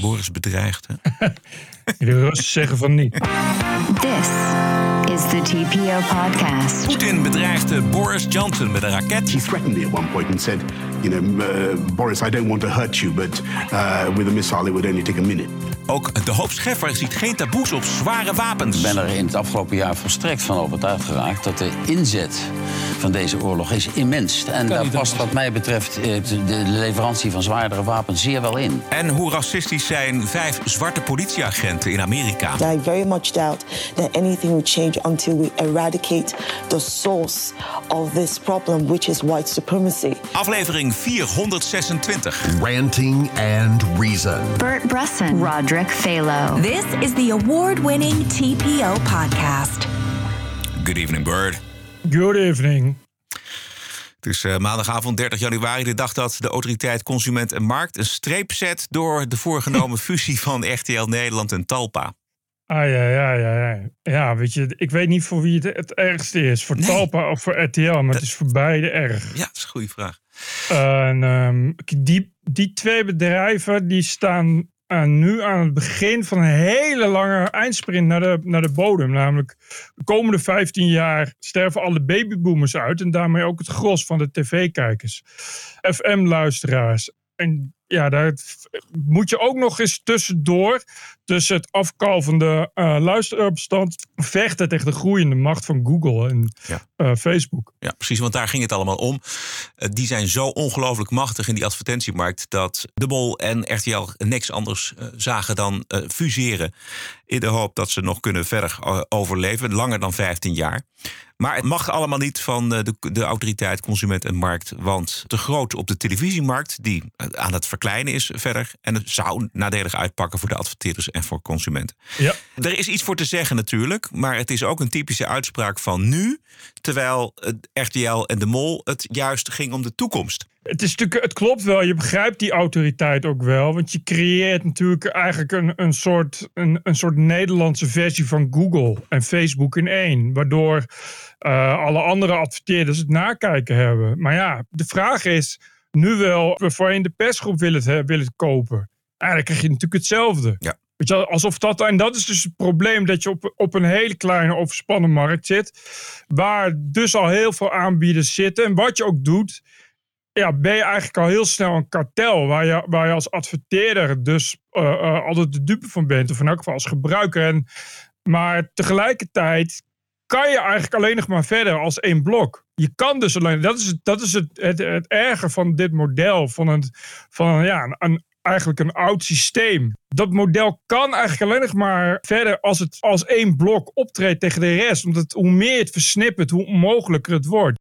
Boris bedreigt. Hè? De Russen zeggen van niet. This is the TPO podcast. Poetin bedreigde Boris Johnson met een raket. He threatened me at one point and said, you know, uh, Boris, I don't want to hurt you, but uh, with a missile it would only take a minute. Ook de hoop Scheffer ziet geen taboes op zware wapens. Ik ben er in het afgelopen jaar volstrekt van overtuigd geraakt dat de inzet van deze oorlog is immens. En daar past wat mij betreft eh, de leverantie van zwaardere wapens zeer wel in. En hoe racistisch zijn vijf zwarte politieagenten in Amerika. I very much doubt that anything will change until we eradicate the source of this problem, which is white supremacy. Aflevering 426. Ranting and Reason. Bert Bresson, Roderick Phalo. This is the award winning TPO podcast. Good evening, Bird. Good evening. Het is eh, maandagavond 30 januari, de dag dat de autoriteit Consument en Markt een streep zet door de voorgenomen fusie van RTL Nederland en Talpa. Ah ja, ja, ja, ja. Ja, weet je, ik weet niet voor wie het het ergste is. Voor Nee. Talpa of voor RTL, maar het is voor beide erg. Ja, dat is een goede vraag. En ehm, die, die twee bedrijven die staan eh, nu aan het begin van een hele lange eindsprint naar de, naar de bodem. Namelijk de komende 15 jaar sterven alle babyboomers uit. En daarmee ook het gros van de tv-kijkers. FM-luisteraars. En ja, daar moet je ook nog eens tussendoor, tussen het afkalvende eh luisterbestand, vechten tegen de groeiende macht van Google en Ja. eh, Facebook. Ja, precies, want daar ging het allemaal om. Eh, die zijn zo ongelooflijk machtig in die advertentiemarkt dat De Mol en RTL niks anders zagen dan fuseren. In de hoop dat ze nog kunnen verder overleven, langer dan 15 jaar. Maar het mag allemaal niet van de, de autoriteit Consument en Markt. Want te groot op de televisiemarkt, die aan het verkleinen is verder. En het zou nadelig uitpakken voor de adverteerders en voor consumenten. Ja. Er is iets voor te zeggen natuurlijk, maar het is ook een typische uitspraak van nu. Terwijl het RTL en de Mol het juist ging om de toekomst. Het, is natuurlijk, het klopt wel, je begrijpt die autoriteit ook wel. Want je creëert natuurlijk eigenlijk een, een, soort, een, een soort Nederlandse versie van Google en Facebook in één. Waardoor eh, alle andere adverteerders het nakijken hebben. Maar ja, de vraag is nu wel je in de persgroep wil het, hè, wil het kopen. Ja, dan krijg je natuurlijk hetzelfde. Ja. Weet je, alsof dat, en dat is dus het probleem dat je op, op een hele kleine overspannen markt zit. Waar dus al heel veel aanbieders zitten. En wat je ook doet, ja, ben je eigenlijk al heel snel een kartel. Waar je, waar je als adverteerder dus eh, eh, altijd de dupe van bent. Of in elk geval als gebruiker. En, maar tegelijkertijd kan je eigenlijk alleen nog maar verder als één blok. Je kan dus alleen. Dat is het, dat is het, het, het erge van dit model. Van, een, van ja, een, eigenlijk een oud systeem. Dat model kan eigenlijk alleen nog maar verder als het als één blok optreedt tegen de rest. Omdat hoe meer het versnippert, hoe onmogelijker het wordt.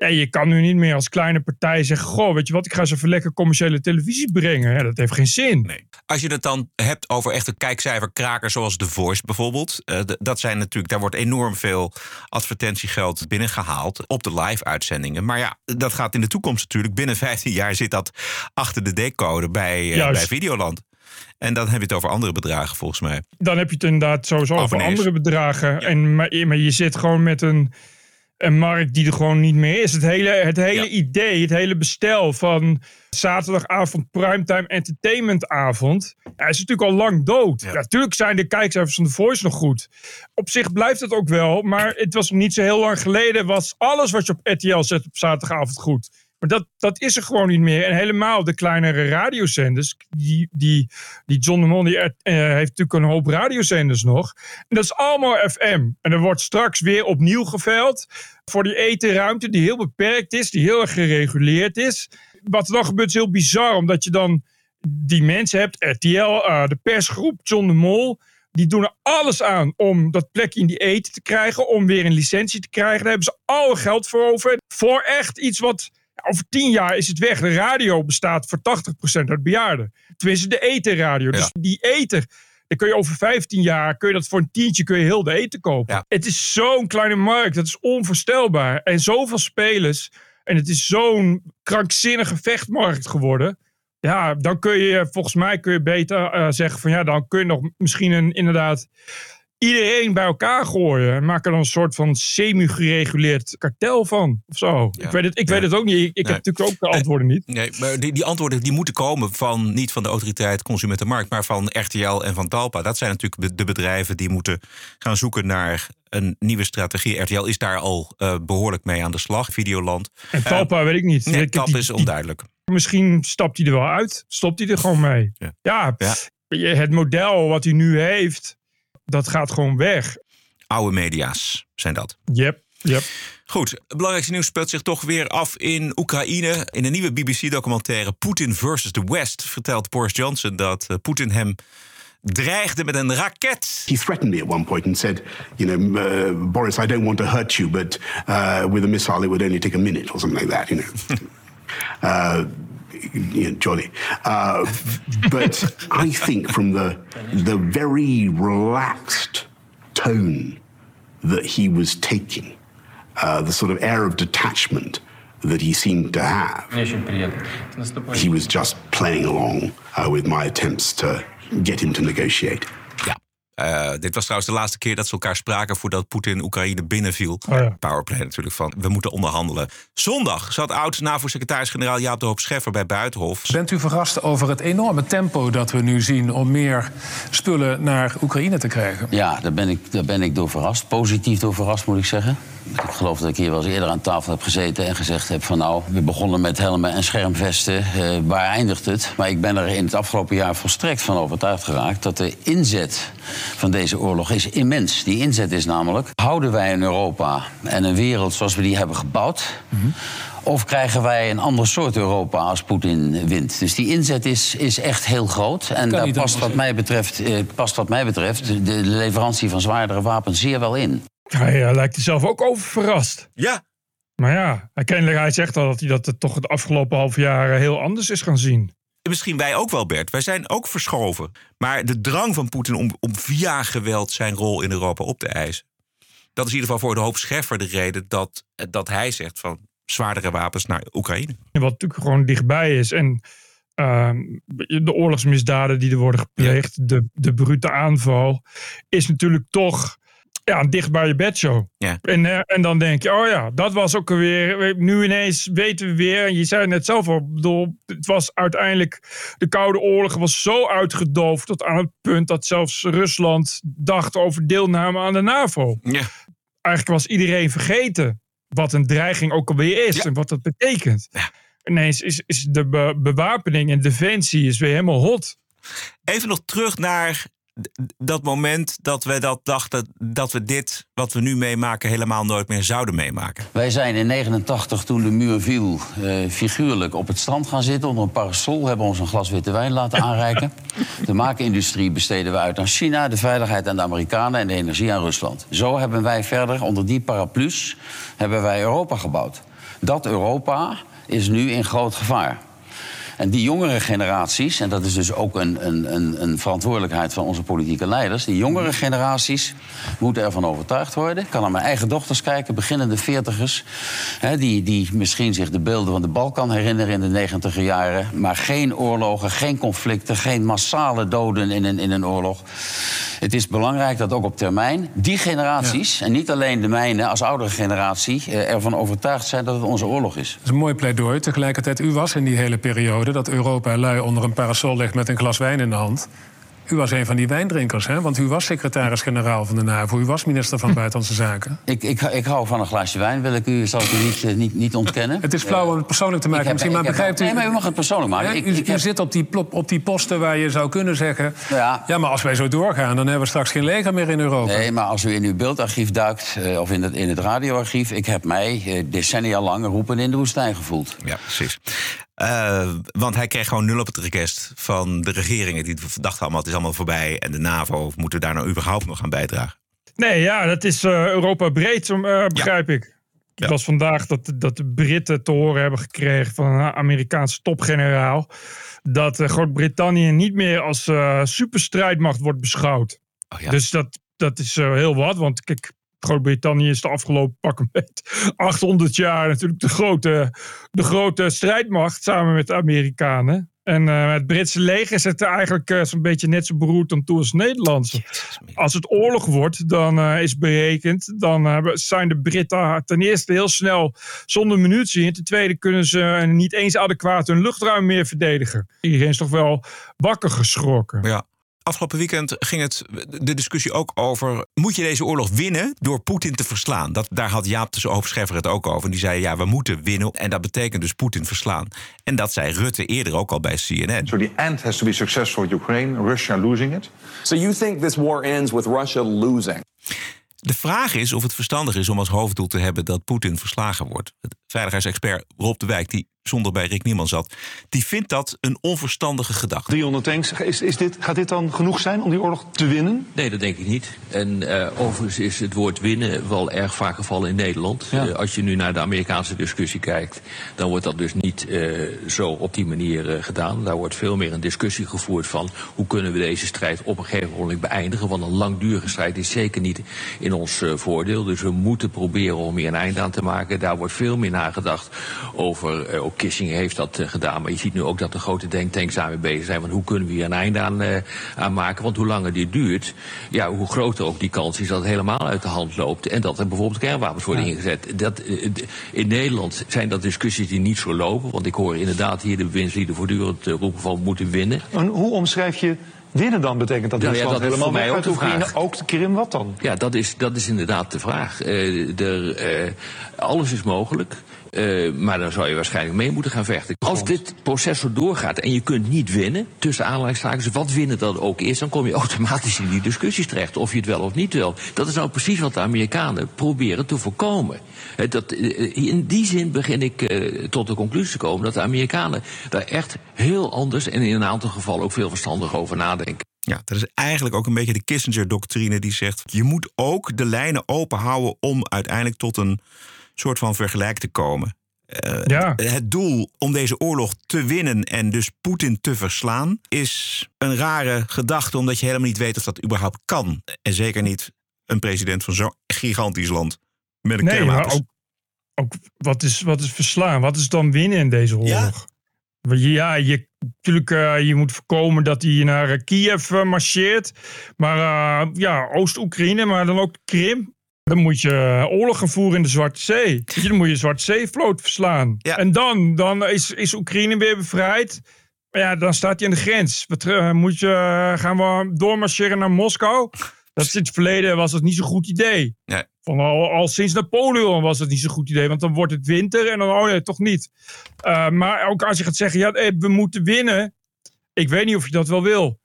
Ja, je kan nu niet meer als kleine partij zeggen: Goh, weet je wat, ik ga eens even lekker commerciële televisie brengen. Ja, dat heeft geen zin. Nee. Als je het dan hebt over echte kijkcijferkrakers zoals The Voice bijvoorbeeld. eh, dat zijn natuurlijk, daar wordt enorm veel advertentiegeld binnengehaald op de live-uitzendingen. Maar ja, dat gaat in de toekomst natuurlijk. Binnen 15 jaar zit dat achter de decode bij, eh, bij Videoland. En dan heb je het over andere bedragen volgens mij. dan heb je het inderdaad sowieso over andere bedragen. En, maar, maar je zit gewoon met een, een markt die er gewoon niet meer is. Het hele, het hele Ja. idee, het hele bestel van zaterdagavond primetime entertainmentavond. Ja, is natuurlijk al lang dood. Ja. Natuurlijk zijn de kijkcijfers van The Voice nog goed. Op zich blijft het ook wel. Maar het was niet zo heel lang geleden. Was alles wat je op RTL zet op zaterdagavond goed. Maar dat, dat is er gewoon niet meer. En helemaal de kleinere radiozenders. Die, die, die John de Mol die, eh, heeft natuurlijk een hoop radiozenders nog. En dat is allemaal FM. En er wordt straks weer opnieuw geveld. Voor die etenruimte die heel beperkt is. Die heel erg gereguleerd is. Wat er dan gebeurt is heel bizar. Omdat je dan die mensen hebt. RTL, eh, de persgroep, John de Mol. Die doen er alles aan om dat plekje in die eten te krijgen. Om weer een licentie te krijgen. Daar hebben ze al geld voor over. Voor echt iets wat over tien jaar is het weg. De radio bestaat voor 80% uit bejaarden. Tenminste, de etenradio. Dus die eter, dan kun je over 15 jaar, kun je dat voor een tientje, kun je heel de eten kopen. Ja. Het is zo'n kleine markt, dat is onvoorstelbaar. En zoveel spelers. En het is zo'n krankzinnige vechtmarkt geworden. Ja, dan kun je, volgens mij kun je beter eh, zeggen van ja, dan kun je nog misschien een, inderdaad iedereen bij elkaar gooien. En maken er dan een soort van semi-gereguleerd kartel van. Of zo. Ja. Ik, weet het, ik Ja. weet het ook niet. Ik, ik Nee. heb natuurlijk ook de antwoorden niet. Nee, maar die, die antwoorden die moeten komen van niet van de autoriteit Consumentenmarkt, maar van RTL en van Talpa. Dat zijn natuurlijk de, bedrijven die moeten gaan zoeken naar een nieuwe strategie. RTL is daar al eh, behoorlijk mee aan de slag. Videoland. En Talpa weet ik niet. Nee, die- is onduidelijk. Misschien stapt hij er wel uit. Stopt hij er gewoon mee. Ja. Ja, het model wat hij nu heeft, dat gaat gewoon weg. Oude media's zijn dat. Yep, yep. Goed, het belangrijkste nieuws speelt zich toch weer af in Oekraïne. In een nieuwe BBC-documentaire Putin versus the West vertelt Boris Johnson dat eh, Poetin hem dreigde met een raket. He threatened me at one point and said, you know, uh, Boris, I don't want to hurt you, but uh, with a missile it would only take a minute or something like that, you know. uh, you know, jolly. Uh, but I think from the the very relaxed tone that he was taking, uh, the sort of air of detachment that he seemed to have, he was just playing along uh, with my attempts to get him to negotiate. Eh, dit was trouwens de laatste keer dat ze elkaar spraken voordat Poetin Oekraïne binnenviel. Oh ja. Powerplay natuurlijk van we moeten onderhandelen. Zondag zat oud-NAVO-secretaris-generaal Jaap de Hoop Scheffer bij Buitenhof. Bent u verrast over het enorme tempo dat we nu zien om meer spullen naar Oekraïne te krijgen? Ja, daar ben, ik, daar ben ik door verrast. Positief door verrast, moet ik zeggen. Ik geloof dat ik hier wel eens eerder aan tafel heb gezeten en gezegd heb van nou, we begonnen met helmen en schermvesten. Eh, waar eindigt het? Maar ik ben er in het afgelopen jaar volstrekt van overtuigd geraakt dat de inzet van deze oorlog is immens. Die inzet is namelijk, houden wij een Europa en een wereld zoals we die hebben gebouwd? Of krijgen wij een ander soort Europa als Poetin wint? Dus die inzet is, is echt heel groot. En daar past wat, mij betreft, eh, past wat mij betreft de leverantie van zwaardere wapens zeer wel in. Hij eh, lijkt er zelf ook over verrast. Ja, Maar ja, hij, kennelijk, hij zegt al dat hij dat het toch het afgelopen half jaar eh, heel anders is gaan zien. misschien wij ook wel, Bert. Wij zijn ook verschoven. Maar de drang van Poetin om, om via geweld zijn rol in Europa op te eisen. Dat is in ieder geval voor de hoop Scheffer de reden dat, dat hij zegt van zwaardere wapens naar Oekraïne. Wat natuurlijk gewoon dichtbij is. En ehm, de oorlogsmisdaden die er worden gepleegd, de, de brute aanval, is natuurlijk toch ja, een dicht bij je bedshow. Ja. En, eh, en dan denk je, oh ja, dat was ook alweer. Nu ineens weten we weer. En je zei het net zelf al. bedoel, het was uiteindelijk. De Koude Oorlog was zo uitgedoofd. tot aan het punt dat zelfs Rusland dacht over deelname aan de NAVO. Ja. Eigenlijk was iedereen vergeten. wat een dreiging ook alweer is. Ja. en wat dat betekent. Ja. Ineens is, is de be- bewapening en defensie is weer helemaal hot. Even nog terug naar dat moment dat we dat dachten dat we dit wat we nu meemaken helemaal nooit meer zouden meemaken. Wij zijn in 89, toen de muur viel, eh, figuurlijk op het strand gaan zitten onder een parasol. Hebben ons een glas witte wijn laten aanreiken. De maakindustrie besteden we uit aan China, de veiligheid aan de Amerikanen en de energie aan Rusland. Zo hebben wij verder, onder die paraplu's, hebben wij Europa gebouwd. Dat Europa is nu in groot gevaar. En die jongere generaties, en dat is dus ook een, een, een, verantwoordelijkheid van onze politieke leiders, die jongere generaties moeten ervan overtuigd worden. Ik kan naar mijn eigen dochters kijken, beginnende veertigers, die, die misschien zich de beelden van de Balkan herinneren in de negentiger jaren, maar geen oorlogen, geen conflicten, geen massale doden in een, in een oorlog. Het is belangrijk dat ook op termijn die generaties, en niet alleen de mijne als oudere generatie, eh, ervan overtuigd zijn dat het onze oorlog is. Dat is een mooi pleidooi. Tegelijkertijd, u was in die hele periode dat Europa lui onder een parasol ligt met een glas wijn in de hand. U was een van die wijndrinkers, hè? Want u was secretaris-generaal van de NAVO. U was minister van Buitenlandse Zaken. Ik, ik, ik hou van een glaasje wijn, wil ik u, zal ik u niet, eh, niet, niet ontkennen. Het is flauw om het persoonlijk te Ik maken, heb- misschien, maar begrijpt u... Nee, maar u mag het persoonlijk maken. Ja, Ik- u ik u heb- zit op die, plop- op die posten waar je zou kunnen zeggen... Ja. Ja. maar als wij zo doorgaan, dan hebben we straks geen leger meer in Europa. Nee, maar als u in uw beeldarchief duikt, eh, of in het, in het radioarchief... ik heb mij eh, decennia lang roepen in de woestijn gevoeld. Ja, precies. Eh, want hij kreeg gewoon nul op het request van de regeringen. Die dachten allemaal, het is allemaal voorbij. En de NAVO, moeten we daar nou überhaupt nog aan bijdragen? Nee, ja, dat is eh, Europa breed, eh, begrijp ik. Het was vandaag dat, dat de Britten te horen hebben gekregen van een Amerikaanse topgeneraal. dat Groot-Brittannië niet meer als superstrijdmacht wordt beschouwd. Oh ja. Dus dat, dat is heel wat, want kijk. Groot-Brittannië is de afgelopen pakken met 800 jaar natuurlijk de grote, de grote strijdmacht samen met de Amerikanen. En eh, het Britse leger zit er eigenlijk eh, zo'n beetje net zo beroerd aan toe als het Nederlandse. Als het oorlog wordt, dan eh, is berekend, dan zijn de Britten ten eerste heel snel zonder munitie. En ten tweede kunnen ze niet eens adequaat hun luchtruim meer verdedigen. Iedereen is toch wel wakker geschrokken. Ja. Afgelopen weekend ging het de discussie ook over... moet je deze oorlog winnen door Poetin te verslaan? Dat, daar had Jaap de Hoofdscheffer het ook over. En die zei, ja, we moeten winnen. En dat betekent dus Poetin verslaan. En dat zei Rutte eerder ook al bij CNN. So the end has to be successful Ukraine, Russia losing it. So you think this war ends with Russia losing? De vraag is of het verstandig is om als hoofddoel te hebben dat Poetin verslagen wordt. Het veiligheidsexpert Rob de Wijk, die zonder bij Rick Nieman zat, die vindt dat een onverstandige gedachte. 300 tanks, is, is dit, gaat dit dan genoeg zijn om die oorlog te winnen? Nee, dat denk ik niet. En eh, overigens is het woord winnen wel erg vaak gevallen in Nederland. Ja. Eh, als je nu naar de Amerikaanse discussie kijkt, dan wordt dat dus niet eh, zo op die manier eh, gedaan. Daar wordt veel meer een discussie gevoerd van hoe kunnen we deze strijd op een gegeven moment beëindigen. Want een langdurige strijd is zeker niet in ons eh, voordeel. Dus we moeten proberen om hier een eind aan te maken. Daar wordt veel meer nagedacht over. Ook Kissinger heeft dat eh, gedaan. Maar je ziet nu ook dat de grote denktanks daarmee bezig zijn. Van hoe kunnen we hier een einde aan, eh, aan maken? Want hoe langer dit duurt, ja, hoe groter ook die kans is dat het helemaal uit de hand loopt. En dat er bijvoorbeeld kernwapens worden ingezet. Dat, eh, in Nederland zijn dat discussies die niet zo lopen. Want ik hoor inderdaad hier de bewindslieden voortdurend roepen van we moeten winnen. En hoe omschrijf je winnen dan? Betekent dat Nou ja, Rusland is helemaal mij uit ook de Oekraïne? Ook de Krim, wat dan? Ja, dat is, dat is inderdaad de vraag. Er, eh, alles is mogelijk. eh, maar dan zou je waarschijnlijk mee moeten gaan vechten. Als dit proces zo doorgaat en je kunt niet winnen, tussen aanhalingstekens, wat winnen dat ook is, dan kom je automatisch in die discussies terecht. Of je het wel of niet wil. Dat is nou precies wat de Amerikanen proberen te voorkomen. Eh, dat, eh, in die zin begin ik tot de conclusie te komen dat de Amerikanen daar echt heel anders en in een aantal gevallen ook veel verstandig over nadenken. Ja, dat is eigenlijk ook een beetje de Kissinger-doctrine die zegt... je moet ook de lijnen open houden om uiteindelijk tot een soort van vergelijk te komen. Eh, Ja. Het doel om deze oorlog te winnen en dus Poetin te verslaan... is een rare gedachte, omdat je helemaal niet weet of dat überhaupt kan. En zeker niet een president van zo'n gigantisch land met een Nee, maar kernwapens. ook, ook wat, is, wat is verslaan? Wat is dan winnen in deze oorlog? Je- Ja, je, natuurlijk, eh, je moet voorkomen dat hij naar eh, Kiev marcheert. Maar ja, Oost-Oekraïne, maar dan ook Krim. Dan moet je eh, oorlog gaan voeren in de Zwarte Zee. Dan moet je de Zwarte Zeevloot verslaan. En dan, dan is, is Oekraïne weer bevrijd. Maar ja, dan staat hij aan de grens. Eh, moet je, eh, gaan we doormarcheren naar Moskou? Dat is in het verleden was dat niet zo'n goed idee. Nee. Van al, al sinds Napoleon was dat niet zo'n goed idee. Want dan wordt het winter en dan, oh nee, toch niet. Uh, maar ook als je gaat zeggen, ja, we moeten winnen. Ik weet niet of je dat wel wil.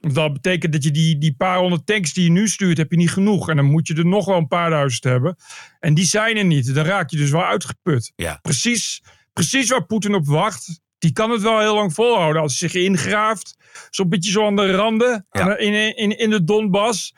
Dat betekent dat je die, die paar honderd tanks die je nu stuurt, heb je niet genoeg. En dan moet je er nog wel een paar duizend hebben. En die zijn er niet. Dan raak je dus wel uitgeput. Ja. Precies, precies waar Poetin op wacht. Die kan het wel heel lang volhouden. Als hij zich ingraaft. Zo'n beetje zo aan de randen. de- In, in, in de Donbass.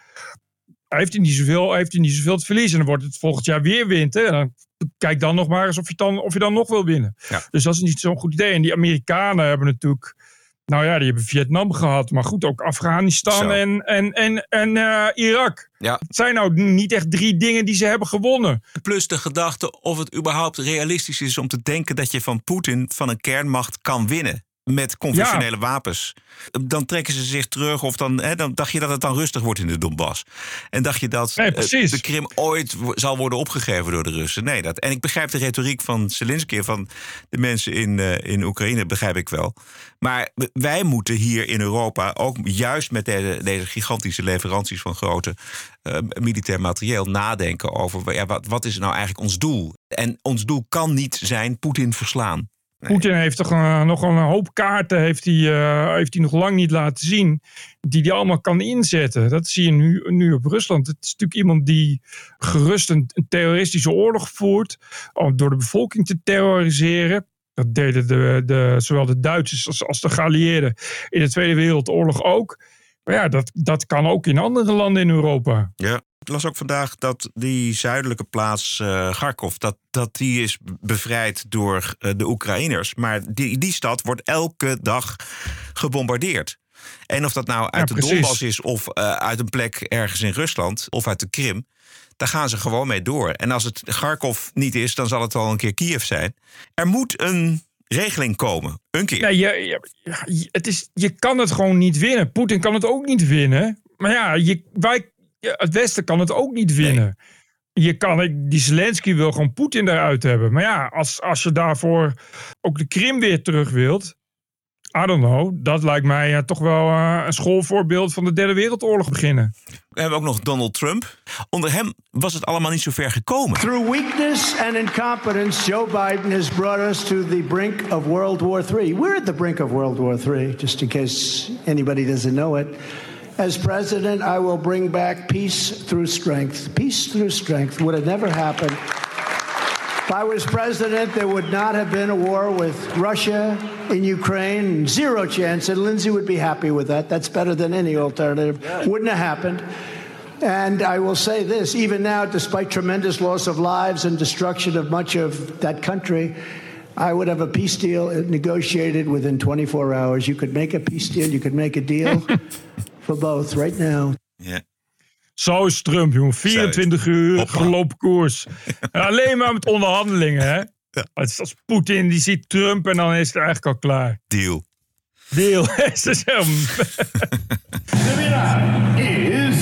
Hij heeft hij niet zoveel, heeft hij niet zoveel te verliezen. En dan wordt het volgend jaar weer winter. En dan, kijk dan nog maar eens of je dan, of je dan nog wil winnen. Ja. Dus dat is niet zo'n goed idee. En die Amerikanen hebben natuurlijk. Nou ja, die hebben Vietnam gehad. Maar goed, ook Afghanistan Zo. en, en, en, en eh, Irak. Ja. Het zijn nou niet echt drie dingen die ze hebben gewonnen. Plus de gedachte of het überhaupt realistisch is om te denken dat je van Poetin, van een kernmacht, kan winnen. Met conventionele wapens. Dan trekken ze zich terug. Of dan, hè, dan dacht je dat het dan rustig wordt in de Donbass. En dacht je dat Nee, eh, de Krim ooit zal worden opgegeven door de Russen. Nee, dat, en ik begrijp de retoriek van Zelensky en van de mensen in, eh, in Oekraïne, begrijp ik wel. Maar wij moeten hier in Europa ook juist met deze, deze gigantische leveranties van grote eh, militair materieel nadenken over ja, wat, wat is nou eigenlijk ons doel? En ons doel kan niet zijn Poetin verslaan. Poetin heeft toch eh, nog een hoop kaarten heeft hij, eh, heeft hij nog lang niet laten zien. Die hij allemaal kan inzetten. Dat zie je nu, nu op Rusland. Het is natuurlijk iemand die gerust een, een terroristische oorlog voert. Om door de bevolking te terroriseren. Dat deden de, de, zowel de Duitsers als, als de geallieerden in de Tweede Wereldoorlog ook. Maar ja, dat, dat kan ook in andere landen in Europa. Ja. Ik las ook vandaag dat die zuidelijke plaats eh Kharkov, dat, dat die is bevrijd door eh, de Oekraïners. Maar die, die stad wordt elke dag gebombardeerd. En of dat nou uit de. Donbass is of eh, uit een plek ergens in Rusland of uit de Krim, daar gaan ze gewoon mee door. En als het Kharkov niet is, dan zal het wel een keer Kiev zijn. Er moet een regeling komen. Een keer. Nee, je, het is, je kan het gewoon niet winnen. Poetin kan het ook niet winnen. Maar ja, je, wij, ja, het Westen kan het ook niet winnen. Je kan, die Zelensky wil gewoon Poetin eruit hebben. Maar ja, als, als je daarvoor ook de Krim weer terug wilt. I don't know. Dat lijkt mij eh, toch wel eh, een schoolvoorbeeld van de Derde Wereldoorlog beginnen. We hebben ook nog Donald Trump. Onder hem was het allemaal niet zo ver gekomen. Through weakness and incompetence, Joe Biden has brought us to the brink of World War III. We're at the brink of World War III, just in case anybody doesn't know it. As president, I will bring back peace through strength. Peace through strength would have never happened. If I was president, there would not have been a war with Russia in Ukraine. Zero chance. And Lindsay would be happy with that. That's better than any alternative. Wouldn't have happened. And I will say this even now, despite tremendous loss of lives and destruction of much of that country, I would have a peace deal negotiated within 24 hours. You could make a peace deal, you could make a deal for both right now. Ja. Zo is Trump, jongen. 24 uur gelopen koers. En alleen maar met onderhandelingen, hè? Het is als Poetin die ziet Trump en dan is het eigenlijk al klaar. Deal. Deal. Ze is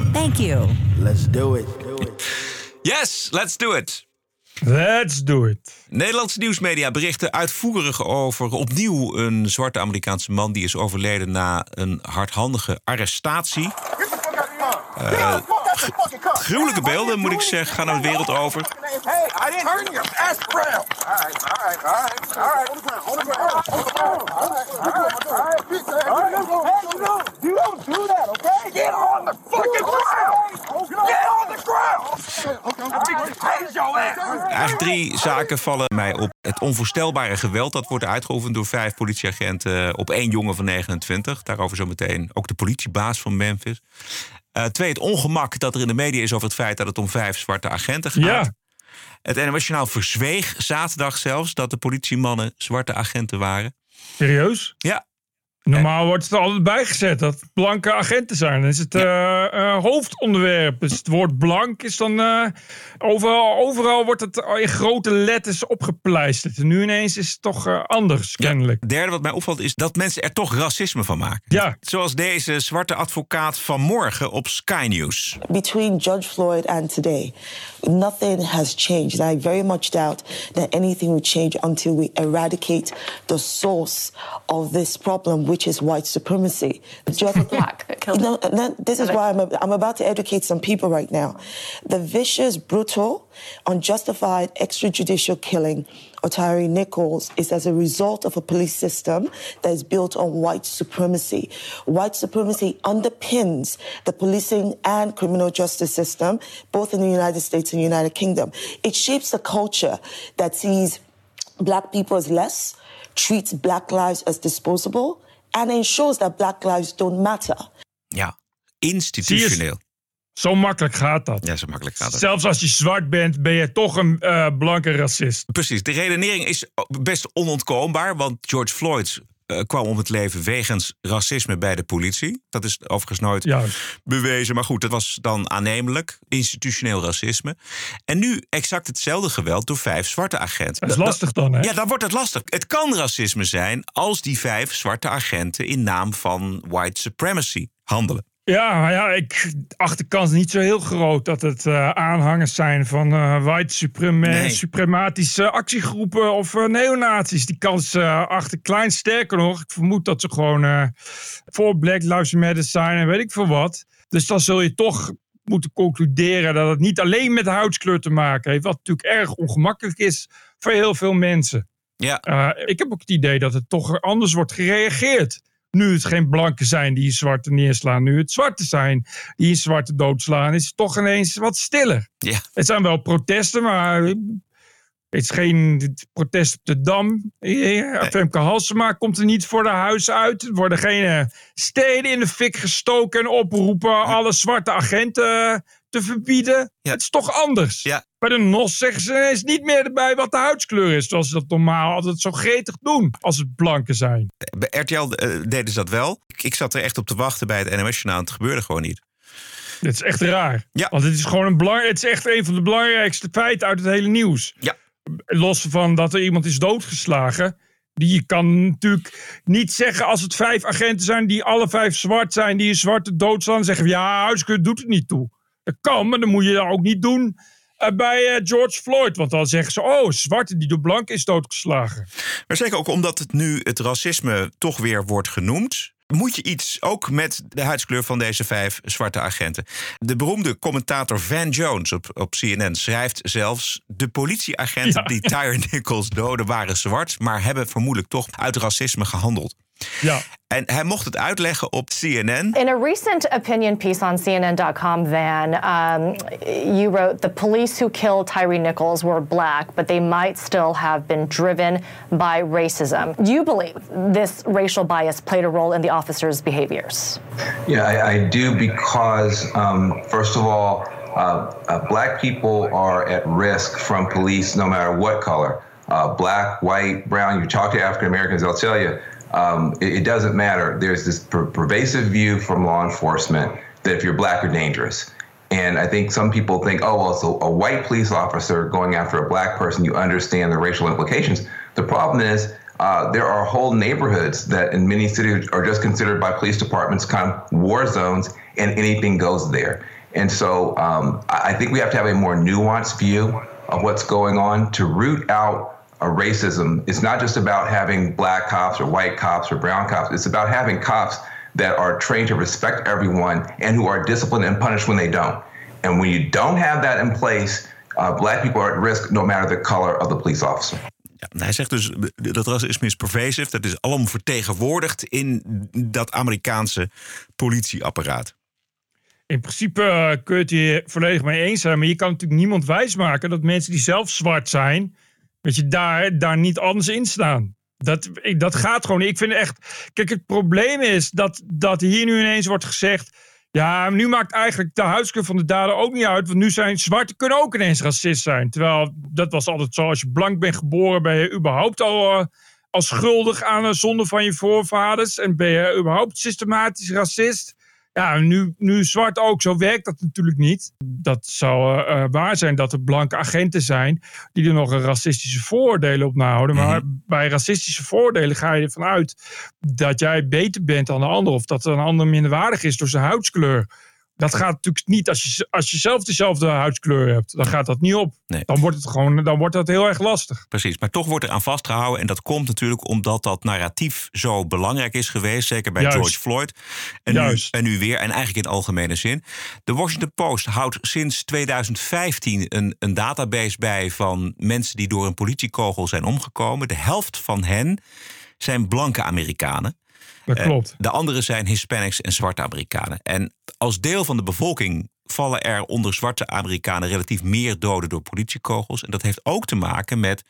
Thank you. Let's do it. Yes, let's do it. Let's do it. Nederlandse nieuwsmedia berichten uitvoerig over opnieuw een zwarte Amerikaanse man die is overleden na een hardhandige arrestatie. Gruwelijke beelden, moet ik zeggen, gaan naar de wereld over. Eigenlijk drie zaken vallen mij op. Het onvoorstelbare geweld dat wordt uitgeoefend door vijf politieagenten op één jongen van 29. Daarover zometeen ook de politiebaas van Memphis. Eh, twee, het ongemak dat er in de media is over het feit dat het om vijf zwarte agenten gaat. Ja. Het NOS-journaal verzweeg zaterdag zelfs dat de politiemannen zwarte agenten waren. Serieus? Ja. Normaal wordt het er altijd bijgezet dat het blanke agenten zijn. Dan is het eh, eh, hoofdonderwerp. Dus het woord blank is dan... eh, overal, overal wordt het in grote letters opgepleisterd. En nu ineens is het toch anders, kennelijk. Het derde wat mij opvalt is dat mensen er toch racisme van maken. Ja. Zoals deze zwarte advocaat vanmorgen op Sky News. between Judge Floyd and today, nothing has changed. And I very much doubt that anything will change until we eradicate the source of this problem, which is white supremacy. Just black. No, no, this is why I'm, I'm about to educate some people right now. The vicious, brutal, unjustified extrajudicial killing of Tyree Nichols is as a result of a police system that is built on white supremacy. White supremacy underpins the policing and criminal justice system, both in the United States and the United Kingdom. It shapes a culture that sees black people as less, treats black lives as disposable, and ensures that black lives don't matter. Ja, institutioneel. Zo makkelijk gaat dat. Ja, zo makkelijk gaat het. Zelfs als je zwart bent, ben je toch een eh, blanke racist. Precies, de redenering is best onontkoombaar, want George Floyd eh, kwam om het leven wegens racisme bij de politie. Dat is overigens nooit Juist. bewezen, maar goed, dat was dan aannemelijk. Institutioneel racisme. En nu exact hetzelfde geweld door vijf zwarte agenten. Dat is lastig dan, hè? Ja, dan wordt het lastig. Het kan racisme zijn als die vijf zwarte agenten in naam van white supremacy handelen. Ja, ja, ik acht de kans niet zo heel groot dat het eh, aanhangers zijn van eh, white supreme, Nee. suprematische actiegroepen of eh, neonazies. Die kans achter klein. Sterker nog, ik vermoed dat ze gewoon voor Black Lives Matter zijn en weet ik veel wat. Dus dan zul je toch moeten concluderen dat het niet alleen met huidskleur te maken heeft. Wat natuurlijk erg ongemakkelijk is voor heel veel mensen. Ja. Ik heb ook het idee dat het toch anders wordt gereageerd. Nu het geen blanken zijn die zwarte neerslaan. Nu het zwarte zijn die een zwarte doodslaan. Is het toch ineens wat stiller. Ja. Het zijn wel protesten, maar Het is geen protest op de Dam. Eh, Femke Halsema komt er niet voor de huis uit. Er worden geen eh, steden in de fik gestoken en oproepen alle zwarte agenten te verbieden. Het is toch anders. Bij de NOS zeggen ze ineens niet meer erbij wat de huidskleur is. Zoals ze dat normaal altijd zo gretig doen als het blanken zijn. Bij RTL eh, deden ze dat wel. Ik, ik zat er echt op te wachten bij het NOS-journaal. Het gebeurde gewoon niet. Dit is echt raar. Want het is gewoon een belang, het is echt een van de belangrijkste feiten uit het hele nieuws. Ja. Los van dat er iemand is doodgeslagen. Die je kan natuurlijk niet zeggen als het vijf agenten zijn die alle vijf zwart zijn, die een zwarte doodslaan, zeggen van ja, huiskeur doet het niet toe. Dat kan, maar dan moet je dat ook niet doen bij eh, George Floyd. Want dan zeggen ze, oh, zwarte die door blank is doodgeslagen. Maar zeker ook omdat het nu het racisme toch weer wordt genoemd. Moet je iets ook met de huidskleur van deze vijf zwarte agenten? De beroemde commentator Van Jones op, op CNN schrijft zelfs: De politieagenten Ja. die Tyre Nichols doden waren zwart, maar hebben vermoedelijk toch uit racisme gehandeld. Ja. En hij mocht het uitleggen op CNN. In a recent opinion piece on CNN.com, Van, um, you wrote the police who killed Tyree Nichols were black, but they might still have been driven by racism. Do you believe this racial bias played a role in the officers' behaviors? Yeah, I, I do because, um, first of all, uh, uh, black people are at risk from police no matter what color. Uh, black, white, brown, you talk to African Americans, they'll tell you um, it, it doesn't matter. There's this per- pervasive view from law enforcement that if you're black, you're dangerous. And I think some people think, oh, well, so a white police officer going after a black person, you understand the racial implications. The problem is, uh, there are whole neighborhoods that in many cities are just considered by police departments kind of war zones, and anything goes there. And so um, I I think we have to have a more nuanced view of what's going on to root out uh, racism. It's not just about having black cops or white cops or brown cops. It's about having cops that are trained to respect everyone and who are disciplined and punished when they don't. And when you don't have that in place, uh, black people are at risk no matter the color of the police officer. Ja, hij zegt dus dat racisme is pervasief. Dat is allemaal vertegenwoordigd in dat Amerikaanse politieapparaat. In principe eh, kun je het hier volledig mee eens zijn. Maar je kan natuurlijk niemand wijsmaken dat mensen die zelf zwart zijn. Dat je daar, daar niet anders in staan. Dat, dat gaat gewoon. Ik vind echt. Kijk, het probleem is dat, dat hier nu ineens wordt gezegd. Ja, nu maakt eigenlijk de huidskleur van de dader ook niet uit. Want nu zijn zwarte kunnen ook ineens racist zijn. Terwijl dat was altijd zo. Als je blank bent geboren, ben je überhaupt al, eh, al schuldig aan de zonde van je voorvaders. En ben je überhaupt systematisch racist. Ja, nu, nu zwart ook. Zo werkt dat natuurlijk niet. Dat zou eh, eh, waar zijn dat er blanke agenten zijn die er nog een racistische vooroordelen op nahouden. Maar bij racistische vooroordelen ga je ervan uit dat jij beter bent dan de ander. Of dat een ander minderwaardig is door zijn huidskleur. Dat gaat natuurlijk niet als je, als je zelf dezelfde huidskleur hebt. Dan gaat dat niet op. Dan wordt het gewoon dan wordt dat heel erg lastig. Precies, maar toch wordt er aan vastgehouden. En dat komt natuurlijk omdat dat narratief zo belangrijk is geweest. Zeker bij Juist. George Floyd. En nu, en nu weer, en eigenlijk in algemene zin. De Washington Post houdt sinds 2015 een, een database bij van mensen die door een politiekogel zijn omgekomen. De helft van hen zijn blanke Amerikanen. Dat Eh, klopt. de andere zijn Hispanics en zwarte Amerikanen. En als deel van de bevolking vallen er onder zwarte Amerikanen relatief meer doden door politiekogels. En dat heeft ook te maken met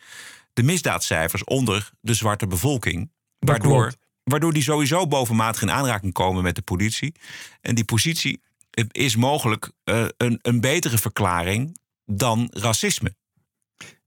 de misdaadcijfers onder de zwarte bevolking. Waardoor, klopt. waardoor die sowieso bovenmatig in aanraking komen met de politie. En die positie eh, is mogelijk eh, een, een betere verklaring dan racisme.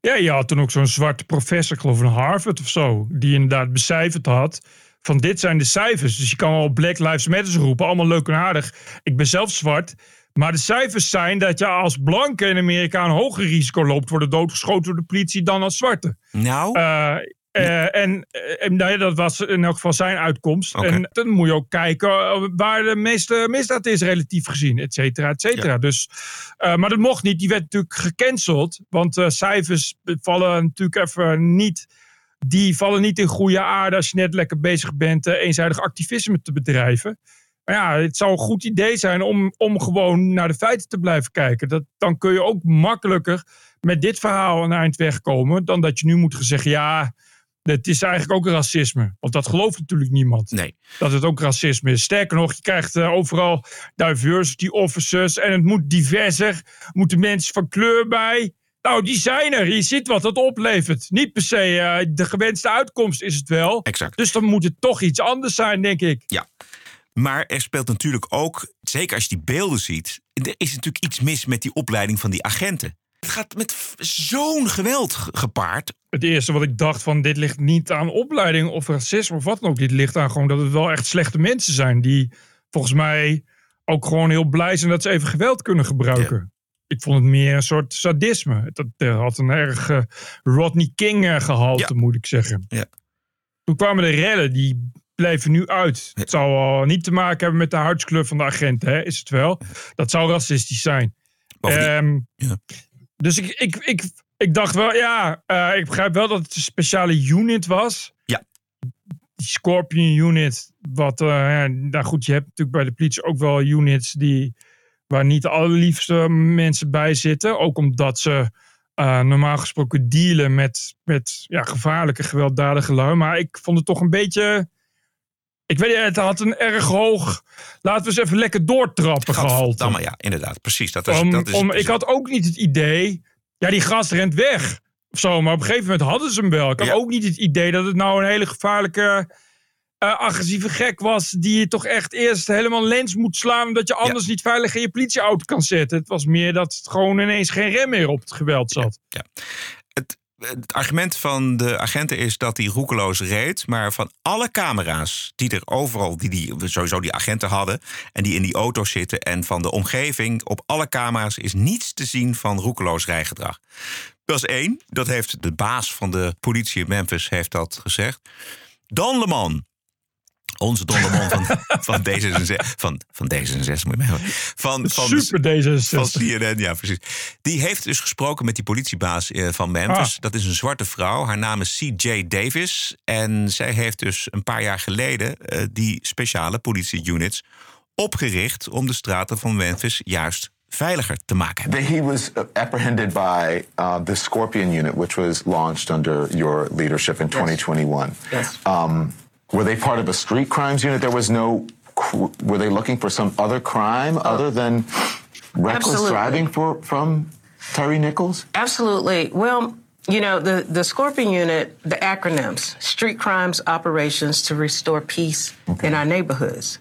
Ja, je had toen ook zo'n zwarte professor, ik geloof van Harvard of zo, die inderdaad becijferd had van dit zijn de cijfers. Dus je kan wel Black Lives Matter roepen, allemaal leuk en aardig. Ik ben zelf zwart. Maar de cijfers zijn dat je als blanke in Amerika een hoger risico loopt worden doodgeschoten door de politie dan als zwarte. Nou. Eh, eh, en eh, en nou ja, dat was in elk geval zijn uitkomst. En dan moet je ook kijken waar de meeste misdaad is, relatief gezien, et cetera, et cetera. Dus, maar dat mocht niet. Die werd natuurlijk gecanceld. Want cijfers vallen natuurlijk even niet. Die vallen niet in goede aarde als je net lekker bezig bent eh, eenzijdig activisme te bedrijven. Maar ja, het zou een goed idee zijn om, om gewoon naar de feiten te blijven kijken. Dat, dan kun je ook makkelijker met dit verhaal een eind wegkomen. dan dat je nu moet gaan zeggen: ja, het is eigenlijk ook racisme. Want dat gelooft natuurlijk niemand. Nee. Dat het ook racisme is. Sterker nog, je krijgt eh, overal diversity officers. En het moet diverser. Er moeten mensen van kleur bij. Nou, die zijn er. Je ziet wat dat oplevert. Niet per se eh, de gewenste uitkomst is het wel. Exact. Dus dan moet het toch iets anders zijn, denk ik. Ja. Maar er speelt natuurlijk ook, zeker als je die beelden ziet, er is natuurlijk iets mis met die opleiding van die agenten. Het gaat met zo'n geweld ge- gepaard. Het eerste wat ik dacht van dit ligt niet aan opleiding of racisme of wat dan ook. Dit ligt aan gewoon dat het wel echt slechte mensen zijn. Die volgens mij ook gewoon heel blij zijn dat ze even geweld kunnen gebruiken. Ik vond het meer een soort sadisme. Dat eh, had een erg eh, Rodney King eh, gehalte, moet ik zeggen. Ja. Toen kwamen de rellen, die bleven nu uit. Het zou al niet te maken hebben met de huidskleur van de agent, hè? is het wel. Dat zou racistisch zijn. Ehm, Dus ik, ik, ik, ik dacht wel, ja, ik begrijp wel dat het een speciale unit was. Ja. Die Scorpion unit, wat, ja, nou goed, je hebt natuurlijk bij de politie ook wel units die, waar niet de allerliefste mensen bij zitten. Ook omdat ze eh, normaal gesproken dealen met, met ja, gevaarlijke, gewelddadige lui. Maar ik vond het toch een beetje... Ik weet niet, het had een erg hoog... Laten we eens even lekker doortrappen gehalte. Ja, inderdaad. Precies. Dat is, Om, dat is om, het ik had ook niet het idee. Ja, die gast rent weg. Of zo, maar op een gegeven moment hadden ze hem wel. Ik had ook niet het idee dat het nou een hele gevaarlijke. Eh, agressieve gek was. die je toch echt eerst helemaal lens moet slaan. omdat je anders niet veilig in je politieauto kan zetten. Het was meer dat het gewoon ineens geen rem meer op het geweld zat. Ja. Het, het argument van de agenten is dat hij roekeloos reed. Maar van alle camera's die er overal, die, die sowieso die agenten hadden. en die in die auto's zitten. en van de omgeving. op alle camera's is niets te zien van roekeloos rijgedrag. Dat is één. Dat heeft de baas van de politie in Memphis heeft dat gezegd. Dan Leman. Onze Don Lemon van, van D66. Van, van D66 moet je mij. Van, van, Super D66. Van CNN, ja precies. Die heeft dus gesproken met die politiebaas eh, van Memphis. Ah. Dat is een zwarte vrouw. Haar naam is C.J. Davis. En zij heeft dus een paar jaar geleden eh, die speciale politie-units opgericht... om de straten van Memphis juist veiliger te maken. He was uh, apprehended by uh, the Scorpion unit, which was launched under your leadership in 2021. Yes. Um, were they part of a street crimes unit? There was no. Were they looking for some other crime other than reckless Absolutely. driving for, from Tyree Nichols? Absolutely. Well, you know, the, the Scorpion Unit, the acronyms Street Crimes Operations to Restore Peace in Our Neighborhoods.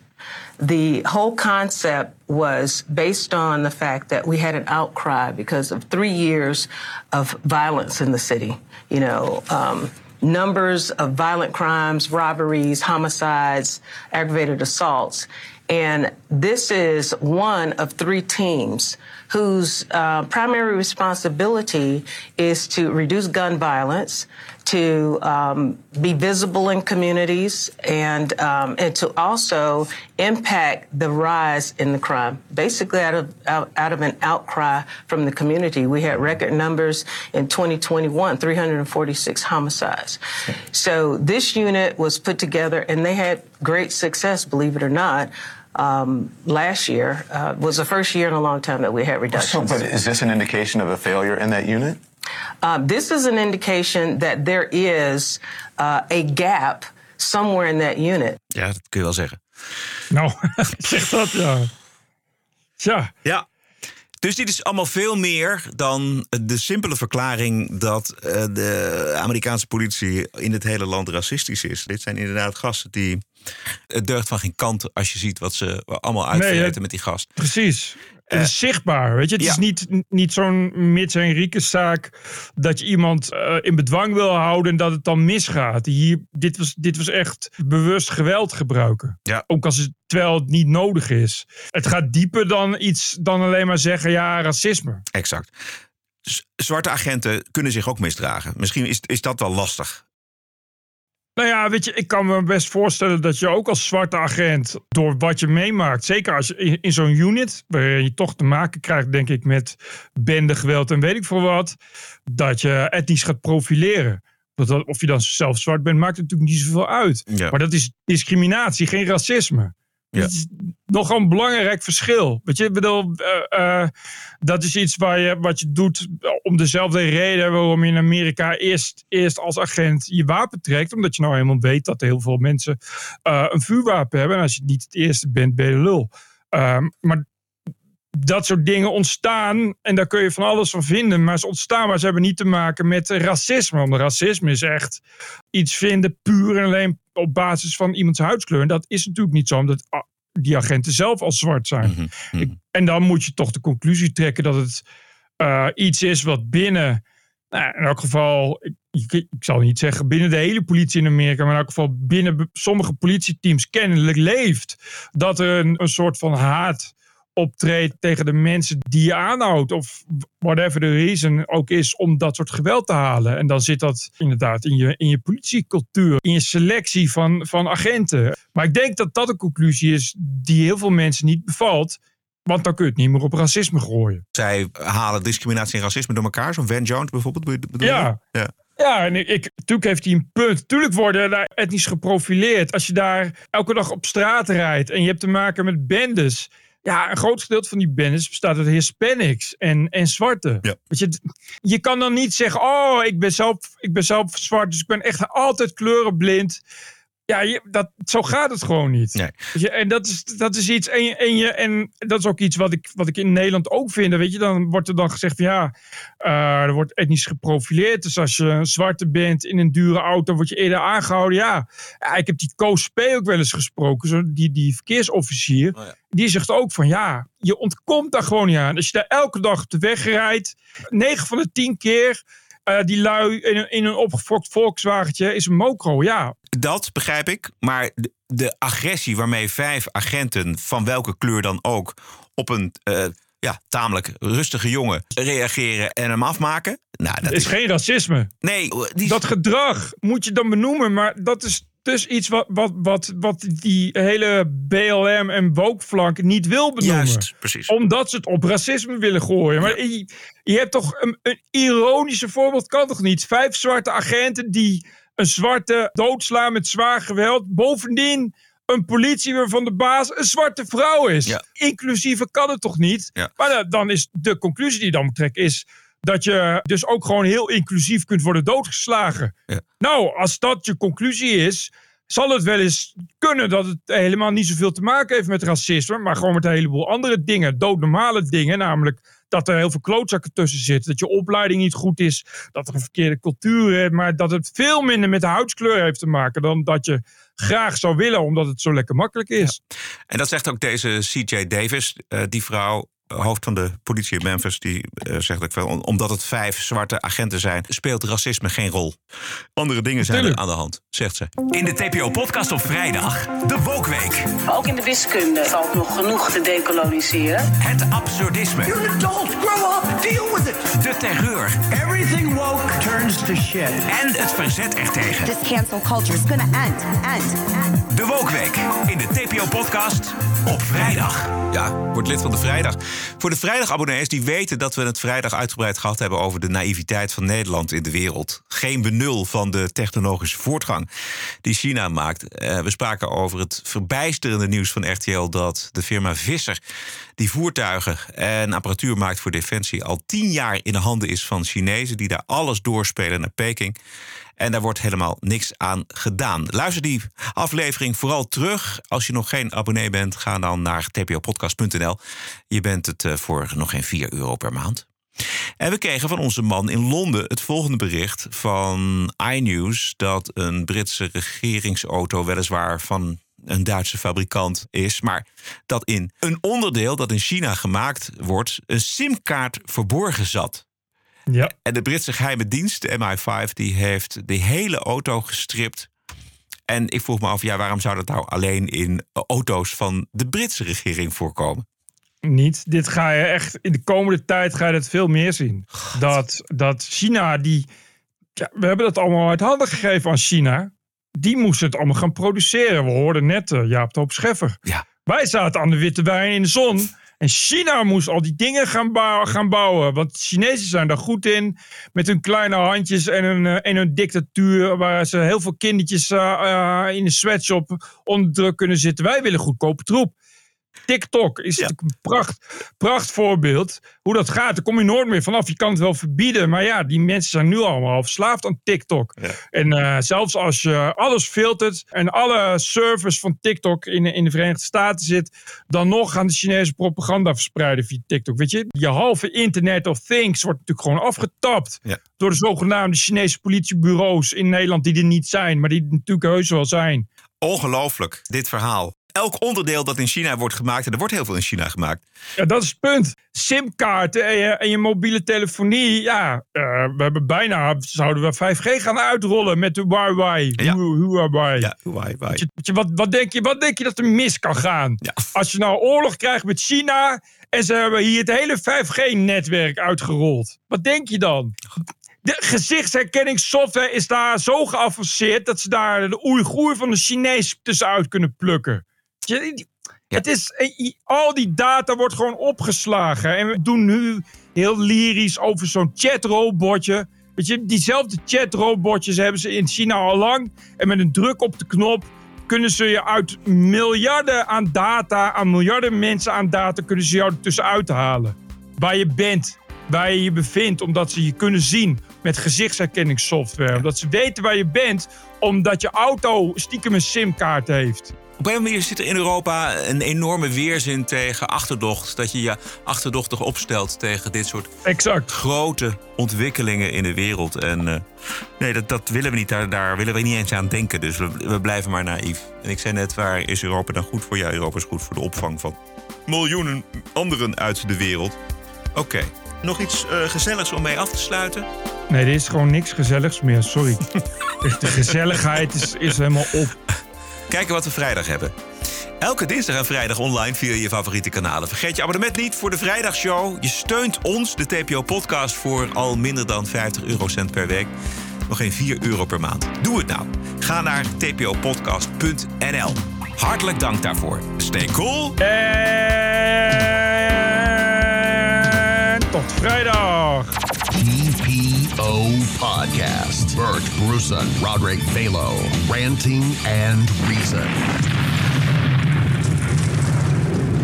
The whole concept was based on the fact that we had an outcry because of three years of violence in the city. You know, um, numbers of violent crimes, robberies, homicides, aggravated assaults. And this is one of three teams whose uh, primary responsibility is to reduce gun violence, to um, be visible in communities, and um, and to also impact the rise in the crime. Basically, out of out, out of an outcry from the community, we had record numbers in 2021, 346 homicides. So this unit was put together, and they had great success, believe it or not. Um, last year uh, was the first year in a long time that we had So, reductions. but is this an indication of a failure in that unit? Um, this is an indication that there is uh, a gap somewhere in that unit. Ja, dat kun je wel zeggen. Nou, zeg dat ja. Tja. Ja. Dus dit is allemaal veel meer dan de simpele verklaring dat eh, de Amerikaanse politie in het hele land racistisch is. Dit zijn inderdaad gasten die. Het deugt van geen kant als je ziet wat ze allemaal uitvreten met die gast. Precies. Het is zichtbaar, weet je. Het ja. is niet, niet zo'n Mits Henriques zaak dat je iemand eh, in bedwang wil houden en dat het dan misgaat. Hier, dit, was, dit was echt bewust geweld gebruiken. Ja. Ook als het, terwijl het niet nodig is. Het gaat dieper dan iets dan alleen maar zeggen, ja, racisme. Exact. Z- Zwarte agenten kunnen zich ook misdragen. Misschien is, is dat wel lastig. Nou ja, weet je, ik kan me best voorstellen dat je ook als zwarte agent, door wat je meemaakt, zeker als je in, zo'n unit, waarin je toch te maken krijgt, denk ik, met bendegeweld en weet ik veel wat, dat je etnisch gaat profileren. Dat, dat- of je dan zelf zwart bent, maakt natuurlijk niet zoveel uit. Ja. Maar dat is discriminatie, geen racisme. Ja. Is nogal een belangrijk verschil. Weet je, ik bedoel, eh, eh, dat is iets waar je, wat je doet om dezelfde reden waarom je in Amerika eerst, eerst als agent je wapen trekt. Omdat je nou helemaal weet dat heel veel mensen eh, een vuurwapen hebben. En als je niet het eerste bent, ben je de lul. Ehm, maar dat soort dingen ontstaan. En daar kun je van alles van vinden. Maar ze ontstaan, maar ze hebben niet te maken met racisme. Want racisme is echt iets vinden puur en alleen op basis van iemands huidskleur. En dat is natuurlijk niet zo, omdat ah, die agenten zelf al zwart zijn. Ik- en dan moet je toch de conclusie trekken dat het eh, iets is wat binnen, nou, in elk geval, ik, ik, ik zal niet zeggen binnen de hele politie in Amerika, maar in elk geval binnen sommige politieteams kennelijk leeft. Dat er een, een soort van haat optreedt tegen de mensen die je aanhoudt. Of whatever the reason ook is om dat soort geweld te halen. En dan zit dat inderdaad in je, in je politiecultuur, in je selectie van, van agenten. Maar ik denk dat dat een conclusie is die heel veel mensen niet bevalt. Want dan kun je het niet meer op racisme gooien. Zij halen discriminatie en racisme door elkaar. Zo'n Van Jones bijvoorbeeld. bedoel- bedoel je? Ja. ja. Ja, en ik, ik, natuurlijk heeft hij een punt. Tuurlijk worden daar etnisch geprofileerd. Als je daar elke dag op straat rijdt en je hebt te maken met bendes. Ja, een groot gedeelte van die bendes bestaat uit Hispanics en, en zwarte. Weet je, je kan dan niet zeggen, oh, ik ben, zelf, ik ben zelf zwart, dus ik ben echt altijd kleurenblind. Ja, je, dat, zo gaat het gewoon niet. Je, en dat is, dat is iets. En, en, je, en dat is ook iets wat ik, wat ik in Nederland ook vind. Weet je, dan wordt er dan gezegd van ja, eh, er wordt etnisch geprofileerd. Dus als je een zwarte bent in een dure auto, word je eerder aangehouden. Ja, ik heb die Koos P. ook wel eens gesproken, zo, die, die verkeersofficier. Die zegt ook van ja, je ontkomt daar gewoon niet aan. Als je daar elke dag op de weg rijdt, 9 van de 10 keer. Eh, die lui in een, in een opgefokt Volkswagentje is een mokro, ja. Dat begrijp ik. Maar de, de agressie waarmee vijf agenten, van welke kleur dan ook, op een eh, ja, tamelijk rustige jongen reageren en hem afmaken. Nou, dat Het is geen racisme. Nee, dat gedrag moet je dan benoemen, maar dat is dus iets wat, wat, wat, wat die hele BLM en woke-flank niet wil benoemen. Juist, precies. Omdat ze het op racisme willen gooien. Maar je, je hebt toch een, een ironische voorbeeld, kan toch niet? Vijf zwarte agenten die een zwarte doodslaan met zwaar geweld. Bovendien een politie waarvan de baas een zwarte vrouw is. Inclusieve kan het toch niet? Maar dan- is de conclusie die je dan trekken is dat je dus ook gewoon heel inclusief kunt worden doodgeslagen. Nou, als dat je conclusie is, zal het wel eens kunnen dat het helemaal niet zoveel te maken heeft met racisme, maar gewoon met een heleboel andere dingen, doodnormale dingen, namelijk dat er heel veel klootzakken tussen zitten, dat je opleiding niet goed is, dat er een verkeerde cultuur is, maar dat het veel minder met de huidskleur heeft te maken dan dat je graag zou willen, omdat het zo lekker makkelijk is. En dat zegt ook deze CJ Davis, eh, die vrouw, hoofd van de politie in Memphis, die eh, zegt ook wel, om- omdat het vijf zwarte agenten zijn, speelt racisme geen rol. Andere dingen zijn er aan de hand, zegt ze. In de TPO-podcast op vrijdag, de Wokweek. Ook in de wiskunde valt nog genoeg te decoloniseren. Het absurdisme. You're an adult, grow up, deal with it. De terreur. Everything woke turns to shit. En het verzet ertegen. This cancel culture is gonna end, end, end. De Wokweek in de TPO-podcast op vrijdag. Ja, word lid van de vrijdag. Voor de vrijdagabonnees die weten dat we het vrijdag uitgebreid gehad hebben over de naïviteit van Nederland in de wereld. Geen benul van de technologische voortgang die China maakt. Eh, we spraken over het verbijsterende nieuws van RTL dat de firma Visser, die voertuigen en apparatuur maakt voor defensie, al tien jaar in de handen is van Chinezen die daar alles doorspelen naar Peking. En daar wordt helemaal niks aan gedaan. Luister die aflevering vooral terug. Als je nog geen abonnee bent, ga dan naar tpopodcast.nl. Je bent het eh, voor nog geen 4 euro per maand. En we kregen van onze man in Londen het volgende bericht van iNews... dat een Britse regeringsauto weliswaar van een Duitse fabrikant is... maar dat in een onderdeel dat in China gemaakt wordt... een simkaart verborgen zat. Ja. En de Britse geheime dienst, de MI5, die heeft de hele auto gestript. En ik vroeg me af, ja, waarom zou dat nou alleen in auto's van de Britse regering voorkomen? Niet. Dit ga je echt, in de komende tijd ga je het veel meer zien. Dat, dat China, die, ja, we hebben dat allemaal uit handen gegeven aan China. Die moesten het allemaal gaan produceren. We hoorden net eh, Jaap Hoop Scheffer. Ja. Wij zaten aan de witte wijn in de zon. En China moest al die dingen gaan, gaan bouwen. Want Chinezen zijn daar goed in. Met hun kleine handjes en hun, eh, en dictatuur. Waar ze heel veel kindertjes eh, eh, in de sweatshop onder druk kunnen zitten. Wij willen goedkope troep. TikTok is natuurlijk een pracht, prachtvoorbeeld hoe dat gaat. Daar kom je nooit meer vanaf. Je kan het wel verbieden, maar ja, die mensen zijn nu allemaal verslaafd aan TikTok. En eh, zelfs als je alles filtert en alle servers van TikTok in, in de Verenigde Staten zit, dan nog gaan de Chinese propaganda verspreiden via TikTok. Weet je, je halve Internet of Things wordt natuurlijk gewoon afgetapt door de zogenaamde Chinese politiebureaus in Nederland die er niet zijn, maar die er natuurlijk heus wel zijn. Ongelooflijk, dit verhaal. Elk onderdeel dat in China wordt gemaakt, en er wordt heel veel in China gemaakt. Ja, dat is het punt. SIM-kaarten en je, en je mobiele telefonie. Ja, eh, we hebben bijna, zouden we 5G gaan uitrollen met de Huawei. Ja. Hu- Huawei. Ja, Huawei. Wat, wat, denk je, wat denk je dat er mis kan gaan? Als je nou oorlog krijgt met China en ze hebben hier het hele 5G-netwerk uitgerold. Wat denk je dan? De gezichtsherkenningssoftware is daar zo geavanceerd dat ze daar de Oeigoer van de Chinees tussenuit kunnen plukken. Je, Het is, eh, al die data wordt gewoon opgeslagen. En we doen nu heel lyrisch over zo'n chatrobotje. Weet je, diezelfde chatrobotjes hebben ze in China al lang. En met een druk op de knop kunnen ze je uit miljarden aan data, aan miljarden mensen aan data, kunnen ze jou er tussenuit halen. Waar je bent, waar je je bevindt, omdat ze je kunnen zien met gezichtsherkenningssoftware. Omdat ze weten waar je bent, omdat je auto stiekem een simkaart heeft. Op een manier zit er in Europa een enorme weerzin tegen achterdocht. Dat je je achterdochtig opstelt tegen dit soort exact. grote ontwikkelingen in de wereld. En eh, nee, dat, dat willen we niet. Daar, daar willen we niet eens aan denken. Dus we, we blijven maar naïef. En ik zei net, waar is Europa dan goed voor? Ja, Europa is goed voor de opvang van miljoenen anderen uit de wereld. Oké, nog iets eh, gezelligs om mee af te sluiten? Nee, er is gewoon niks gezelligs meer, sorry. De gezelligheid is, is helemaal op. Kijken wat we vrijdag hebben. Elke dinsdag en vrijdag online via je favoriete kanalen. Vergeet je abonnement niet voor de vrijdagshow. Je steunt ons, de TPO-podcast, voor al minder dan 50 eurocent per week. Nog geen 4 euro per maand. Doe het nou. Ga naar tpopodcast.nl. Hartelijk dank daarvoor. Stay cool. En tot vrijdag. TPO Podcast. Bert Bruson, Roderick Balo. Ranting and Reason.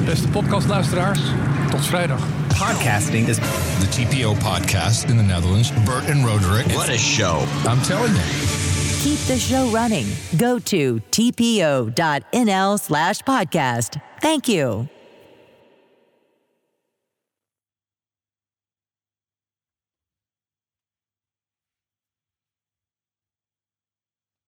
Beste podcastluisteraars, tot vrijdag. Podcasting is the TPO podcast in the Netherlands. Bert and Roderick. What a show. I'm telling you. Keep the show running. Go to tpo.nl slash podcast. Thank you.